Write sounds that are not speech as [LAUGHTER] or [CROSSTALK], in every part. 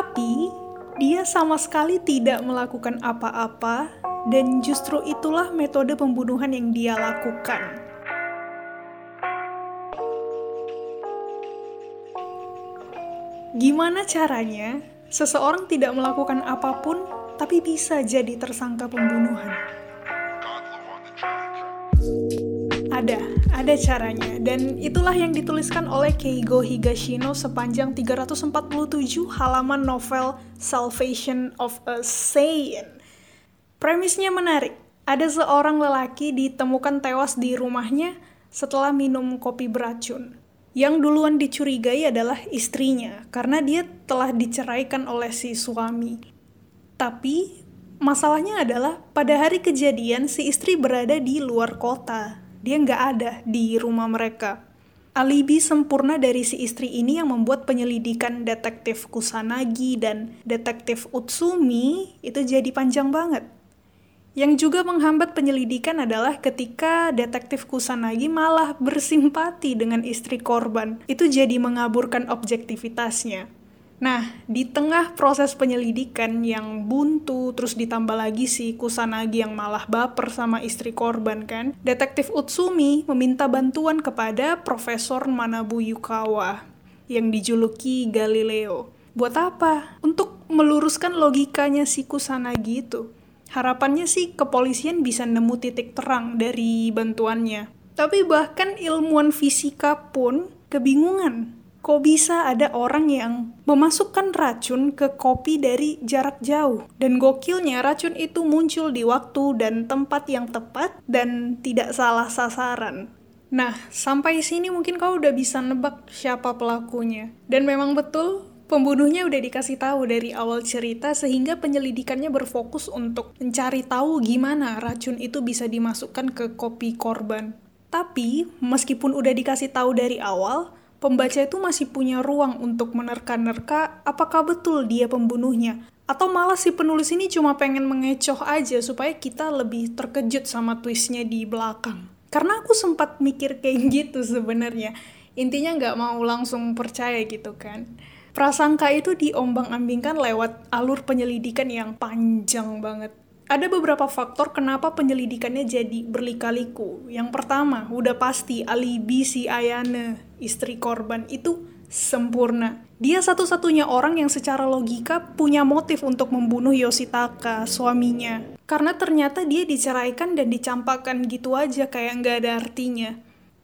Tapi, dia sama sekali tidak melakukan apa-apa, dan justru itulah metode pembunuhan yang dia lakukan. Gimana caranya seseorang tidak melakukan apa pun tapi bisa jadi tersangka pembunuhan? Ada, ada caranya. Dan itulah yang dituliskan oleh Keigo Higashino sepanjang 347 halaman novel Salvation of a Saiyan. Premisnya menarik. Ada seorang lelaki ditemukan tewas di rumahnya setelah minum kopi beracun. Yang duluan dicurigai adalah istrinya, karena dia telah diceraikan oleh si suami. Tapi, masalahnya adalah pada hari kejadian si istri berada di luar kota. Dia nggak ada di rumah mereka. Alibi sempurna dari si istri ini yang membuat penyelidikan detektif Kusanagi dan detektif Utsumi itu jadi panjang banget. Yang juga menghambat penyelidikan adalah ketika detektif Kusanagi malah bersimpati dengan istri korban. Itu jadi mengaburkan objektivitasnya. Nah, di tengah proses penyelidikan yang buntu, terus ditambah lagi si Kusanagi yang malah baper sama istri korban kan, detektif Utsumi meminta bantuan kepada Profesor Manabu Yukawa yang dijuluki Galileo. Buat apa? Untuk meluruskan logikanya si Kusanagi itu. Harapannya sih kepolisian bisa nemu titik terang dari bantuannya. Tapi bahkan ilmuwan fisika pun kebingungan. Kok bisa ada orang yang memasukkan racun ke kopi dari jarak jauh? Dan gokilnya racun itu muncul di waktu dan tempat yang tepat dan tidak salah sasaran. Nah, sampai sini mungkin kau udah bisa nebak siapa pelakunya. Dan memang betul, Pembunuhnya udah dikasih tahu dari awal cerita sehingga penyelidikannya berfokus untuk mencari tahu gimana racun itu bisa dimasukkan ke kopi korban. Tapi, meskipun udah dikasih tahu dari awal, pembaca itu masih punya ruang untuk menerka-nerka apakah betul dia pembunuhnya. Atau malah si penulis ini cuma pengen mengecoh aja supaya kita lebih terkejut sama twistnya di belakang. Karena aku sempat mikir kayak [LAUGHS] gitu sebenarnya. Intinya nggak mau langsung percaya gitu kan prasangka itu diombang-ambingkan lewat alur penyelidikan yang panjang banget. Ada beberapa faktor kenapa penyelidikannya jadi berlika-liku. Yang pertama, udah pasti alibi si Ayane, istri korban, itu sempurna. Dia satu-satunya orang yang secara logika punya motif untuk membunuh Yoshitaka, suaminya. Karena ternyata dia diceraikan dan dicampakkan gitu aja kayak nggak ada artinya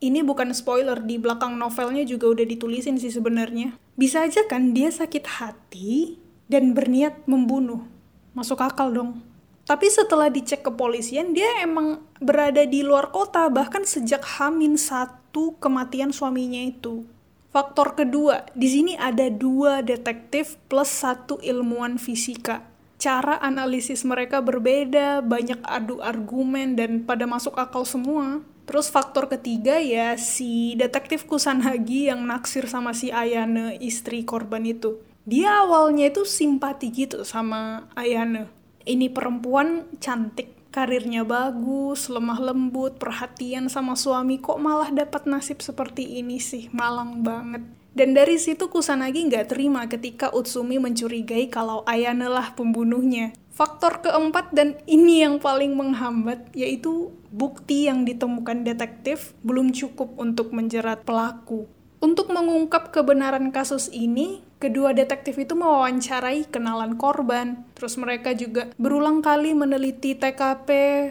ini bukan spoiler di belakang novelnya juga udah ditulisin sih sebenarnya. Bisa aja kan dia sakit hati dan berniat membunuh. Masuk akal dong. Tapi setelah dicek kepolisian, dia emang berada di luar kota bahkan sejak Hamin satu kematian suaminya itu. Faktor kedua, di sini ada dua detektif plus satu ilmuwan fisika. Cara analisis mereka berbeda, banyak adu argumen, dan pada masuk akal semua. Terus faktor ketiga ya si detektif Kusanagi yang naksir sama si Ayane istri korban itu. Dia awalnya itu simpati gitu sama Ayane. Ini perempuan cantik, karirnya bagus, lemah lembut, perhatian sama suami kok malah dapat nasib seperti ini sih, malang banget. Dan dari situ Kusanagi nggak terima ketika Utsumi mencurigai kalau Ayane lah pembunuhnya. Faktor keempat dan ini yang paling menghambat yaitu bukti yang ditemukan detektif belum cukup untuk menjerat pelaku. Untuk mengungkap kebenaran kasus ini, kedua detektif itu mewawancarai kenalan korban. Terus mereka juga berulang kali meneliti TKP,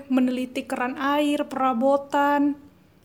meneliti keran air, perabotan.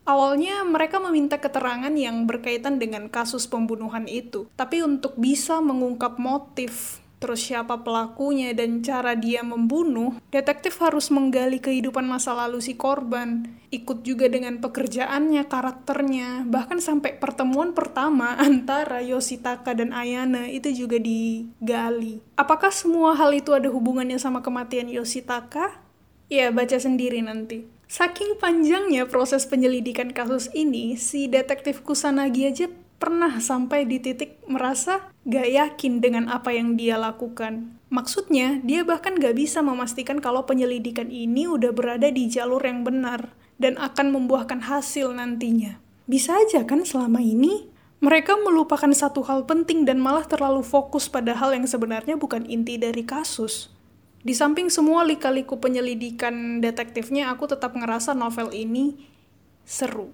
Awalnya mereka meminta keterangan yang berkaitan dengan kasus pembunuhan itu. Tapi untuk bisa mengungkap motif terus siapa pelakunya dan cara dia membunuh, detektif harus menggali kehidupan masa lalu si korban, ikut juga dengan pekerjaannya, karakternya, bahkan sampai pertemuan pertama [LAUGHS] antara Yoshitaka dan Ayana itu juga digali. Apakah semua hal itu ada hubungannya sama kematian Yoshitaka? Ya, baca sendiri nanti. Saking panjangnya proses penyelidikan kasus ini, si detektif Kusanagi aja pernah sampai di titik merasa gak yakin dengan apa yang dia lakukan. Maksudnya, dia bahkan gak bisa memastikan kalau penyelidikan ini udah berada di jalur yang benar dan akan membuahkan hasil nantinya. Bisa aja kan selama ini Mereka melupakan satu hal penting dan malah terlalu fokus pada hal yang sebenarnya bukan inti dari kasus. Di samping semua lika-liku penyelidikan detektifnya, aku tetap ngerasa novel ini seru.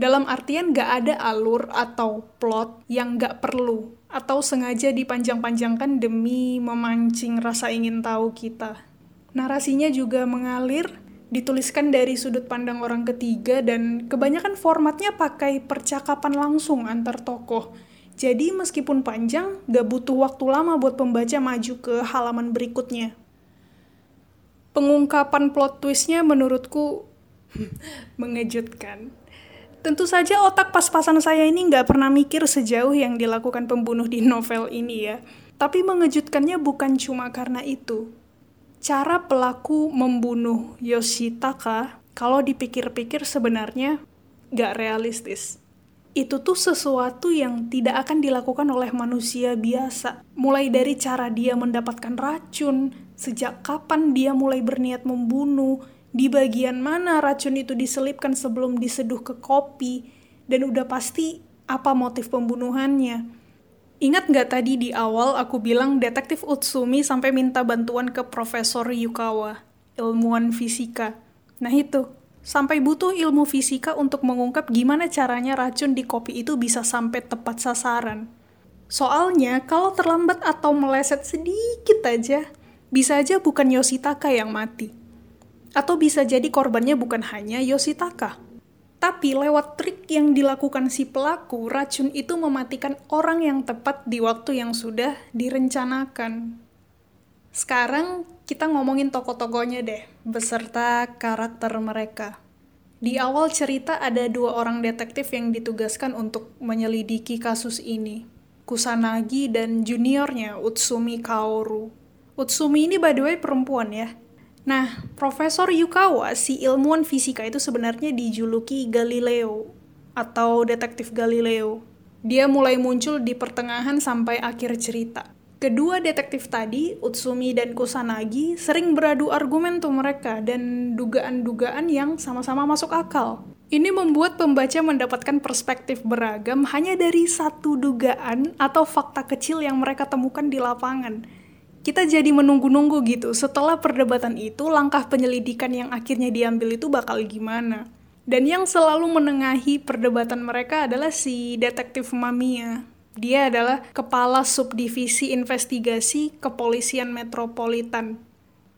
Dalam artian gak ada alur atau plot yang gak perlu atau sengaja dipanjang-panjangkan demi memancing rasa ingin tahu kita. Narasinya juga mengalir, dituliskan dari sudut pandang orang ketiga dan kebanyakan formatnya pakai percakapan langsung antar tokoh. Jadi meskipun panjang, gak butuh waktu lama buat pembaca maju ke halaman berikutnya. Pengungkapan plot twistnya menurutku [LAUGHS] mengejutkan. Tentu saja otak pas-pasan saya ini nggak pernah mikir sejauh yang dilakukan pembunuh di novel ini ya. Tapi mengejutkannya bukan cuma karena itu cara pelaku membunuh Yoshitaka kalau dipikir-pikir sebenarnya gak realistis. Itu tuh sesuatu yang tidak akan dilakukan oleh manusia biasa. Mulai dari cara dia mendapatkan racun, sejak kapan dia mulai berniat membunuh, di bagian mana racun itu diselipkan sebelum diseduh ke kopi, dan udah pasti apa motif pembunuhannya Ingat nggak tadi di awal aku bilang detektif Utsumi sampai minta bantuan ke Profesor Yukawa, ilmuwan fisika. Nah itu, sampai butuh ilmu fisika untuk mengungkap gimana caranya racun di kopi itu bisa sampai tepat sasaran. Soalnya, kalau terlambat atau meleset sedikit aja, bisa aja bukan Yoshitaka yang mati. Atau bisa jadi korbannya bukan hanya Yoshitaka. Tapi lewat trik yang dilakukan si pelaku, racun itu mematikan orang yang tepat di waktu yang sudah direncanakan. Sekarang kita ngomongin tokoh-tokohnya deh, beserta karakter mereka. Di awal cerita ada dua orang detektif yang ditugaskan untuk menyelidiki kasus ini. Kusanagi dan juniornya Utsumi Kaoru. Utsumi ini by the way perempuan ya, Nah, Profesor Yukawa, si ilmuwan fisika itu sebenarnya dijuluki Galileo atau detektif Galileo. Dia mulai muncul di pertengahan sampai akhir cerita. Kedua detektif tadi, Utsumi dan Kusanagi, sering beradu argumen tuh mereka dan dugaan-dugaan yang sama-sama masuk akal. Ini membuat pembaca mendapatkan perspektif beragam hanya dari satu dugaan atau fakta kecil yang mereka temukan di lapangan kita jadi menunggu-nunggu gitu. Setelah perdebatan itu, langkah penyelidikan yang akhirnya diambil itu bakal gimana. Dan yang selalu menengahi perdebatan mereka adalah si detektif Mamiya. Dia adalah kepala subdivisi investigasi kepolisian metropolitan.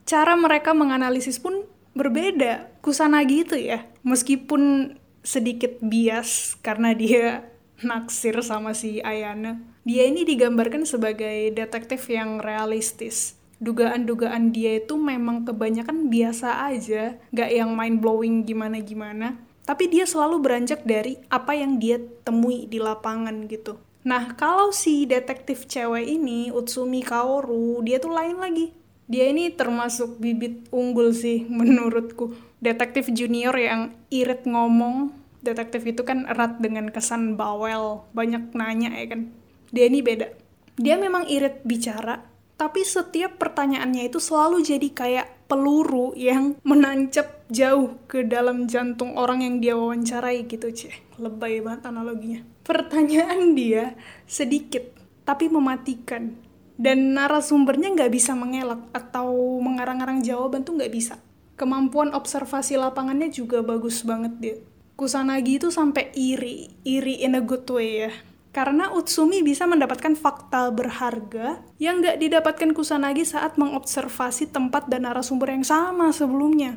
Cara mereka menganalisis pun berbeda. Kusanagi itu ya, meskipun sedikit bias karena dia [LAUGHS] naksir sama si Ayana dia ini digambarkan sebagai detektif yang realistis. Dugaan-dugaan dia itu memang kebanyakan biasa aja, gak yang mind-blowing gimana-gimana. Tapi dia selalu beranjak dari apa yang dia temui di lapangan gitu. Nah, kalau si detektif cewek ini, Utsumi Kaoru, dia tuh lain lagi. Dia ini termasuk bibit unggul sih [LAUGHS] menurutku. Detektif junior yang irit ngomong. Detektif itu kan erat dengan kesan bawel, banyak nanya ya kan ini beda. Dia memang irit bicara, tapi setiap pertanyaannya itu selalu jadi kayak peluru yang [LAUGHS] menancap jauh ke dalam jantung orang yang dia wawancarai gitu, ceh. Lebay banget analoginya. Pertanyaan dia sedikit, tapi mematikan. Dan narasumbernya nggak bisa mengelak atau mengarang-arang jawaban tuh nggak bisa. Kemampuan observasi lapangannya juga bagus banget dia. Kusanagi itu sampai iri, iri in a good way ya karena Utsumi bisa mendapatkan fakta berharga yang nggak didapatkan Kusanagi saat mengobservasi tempat dan narasumber yang sama sebelumnya.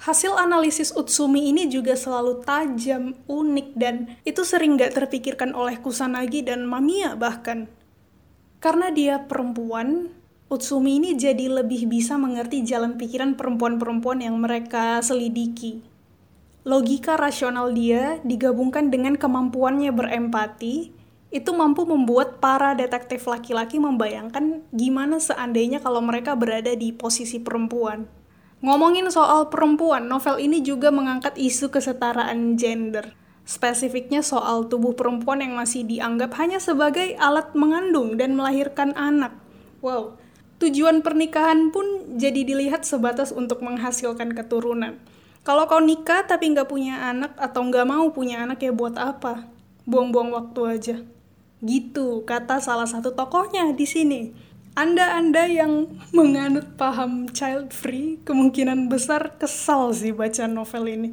Hasil analisis Utsumi ini juga selalu tajam, unik, dan itu sering nggak terpikirkan oleh Kusanagi dan Mamiya bahkan. Karena dia perempuan, Utsumi ini jadi lebih bisa mengerti jalan pikiran perempuan-perempuan yang mereka selidiki. Logika rasional dia digabungkan dengan kemampuannya berempati, itu mampu membuat para detektif laki-laki membayangkan gimana seandainya kalau mereka berada di posisi perempuan. Ngomongin soal perempuan, novel ini juga mengangkat isu kesetaraan gender. Spesifiknya soal tubuh perempuan yang masih dianggap hanya sebagai alat mengandung dan melahirkan anak. Wow, tujuan pernikahan pun jadi dilihat sebatas untuk menghasilkan keturunan. Kalau kau nikah tapi nggak punya anak atau nggak mau punya anak ya buat apa? buang-buang waktu aja. Gitu kata salah satu tokohnya di sini. Anda-anda yang menganut paham child free kemungkinan besar kesal sih baca novel ini.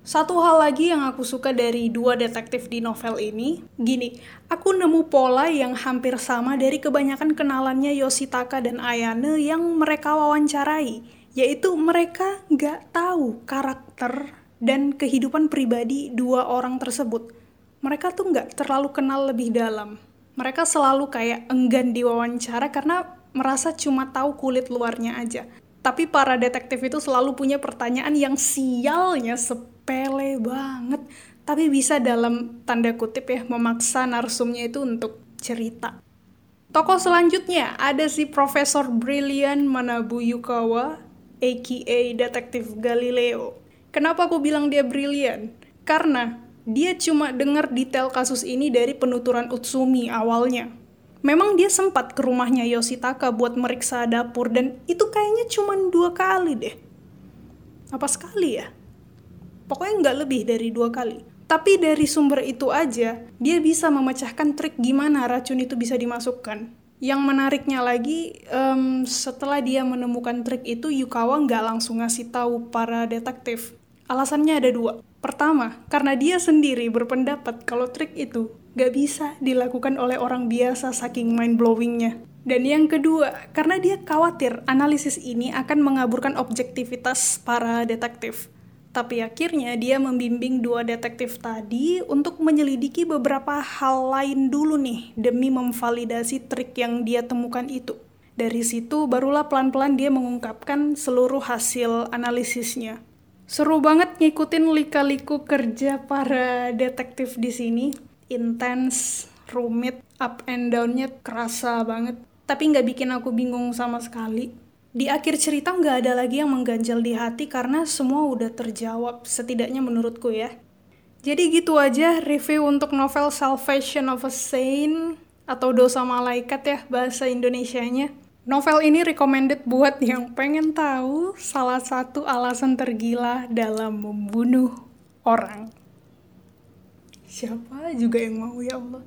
Satu hal lagi yang aku suka dari dua detektif di novel ini, gini, aku nemu pola yang hampir sama dari kebanyakan kenalannya Yoshitaka dan Ayane yang mereka wawancarai, yaitu mereka nggak tahu karakter dan kehidupan pribadi dua orang tersebut. Mereka tuh nggak terlalu kenal lebih dalam mereka selalu kayak enggan diwawancara karena merasa cuma tahu kulit luarnya aja. Tapi para detektif itu selalu punya pertanyaan yang sialnya sepele banget, tapi bisa dalam tanda kutip ya memaksa narsumnya itu untuk cerita. Tokoh selanjutnya ada si Profesor Brilliant Manabu Yukawa, aka Detektif Galileo. Kenapa aku bilang dia brilliant? Karena dia cuma dengar detail kasus ini dari penuturan Utsumi awalnya. Memang dia sempat ke rumahnya Yoshitaka buat meriksa dapur dan itu kayaknya cuma dua kali deh. Apa sekali ya? Pokoknya nggak lebih dari dua kali. Tapi dari sumber itu aja, dia bisa memecahkan trik gimana racun itu bisa dimasukkan. Yang menariknya lagi, um, setelah dia menemukan trik itu, Yukawa nggak langsung ngasih tahu para detektif. Alasannya ada dua. Pertama, karena dia sendiri berpendapat kalau trik itu gak bisa dilakukan oleh orang biasa saking mind-blowingnya. Dan yang kedua, karena dia khawatir analisis ini akan mengaburkan objektivitas para detektif. Tapi akhirnya dia membimbing dua detektif tadi untuk menyelidiki beberapa hal lain dulu nih demi memvalidasi trik yang dia temukan itu. Dari situ barulah pelan-pelan dia mengungkapkan seluruh hasil analisisnya. Seru banget ngikutin lika-liku kerja para detektif di sini. Intens, rumit, up and down-nya kerasa banget. Tapi nggak bikin aku bingung sama sekali. Di akhir cerita nggak ada lagi yang mengganjal di hati karena semua udah terjawab, setidaknya menurutku ya. Jadi gitu aja review untuk novel Salvation of a Saint atau Dosa Malaikat ya bahasa Indonesianya. Novel ini recommended buat yang pengen tahu salah satu alasan tergila dalam membunuh orang. Siapa juga yang mau ya Allah.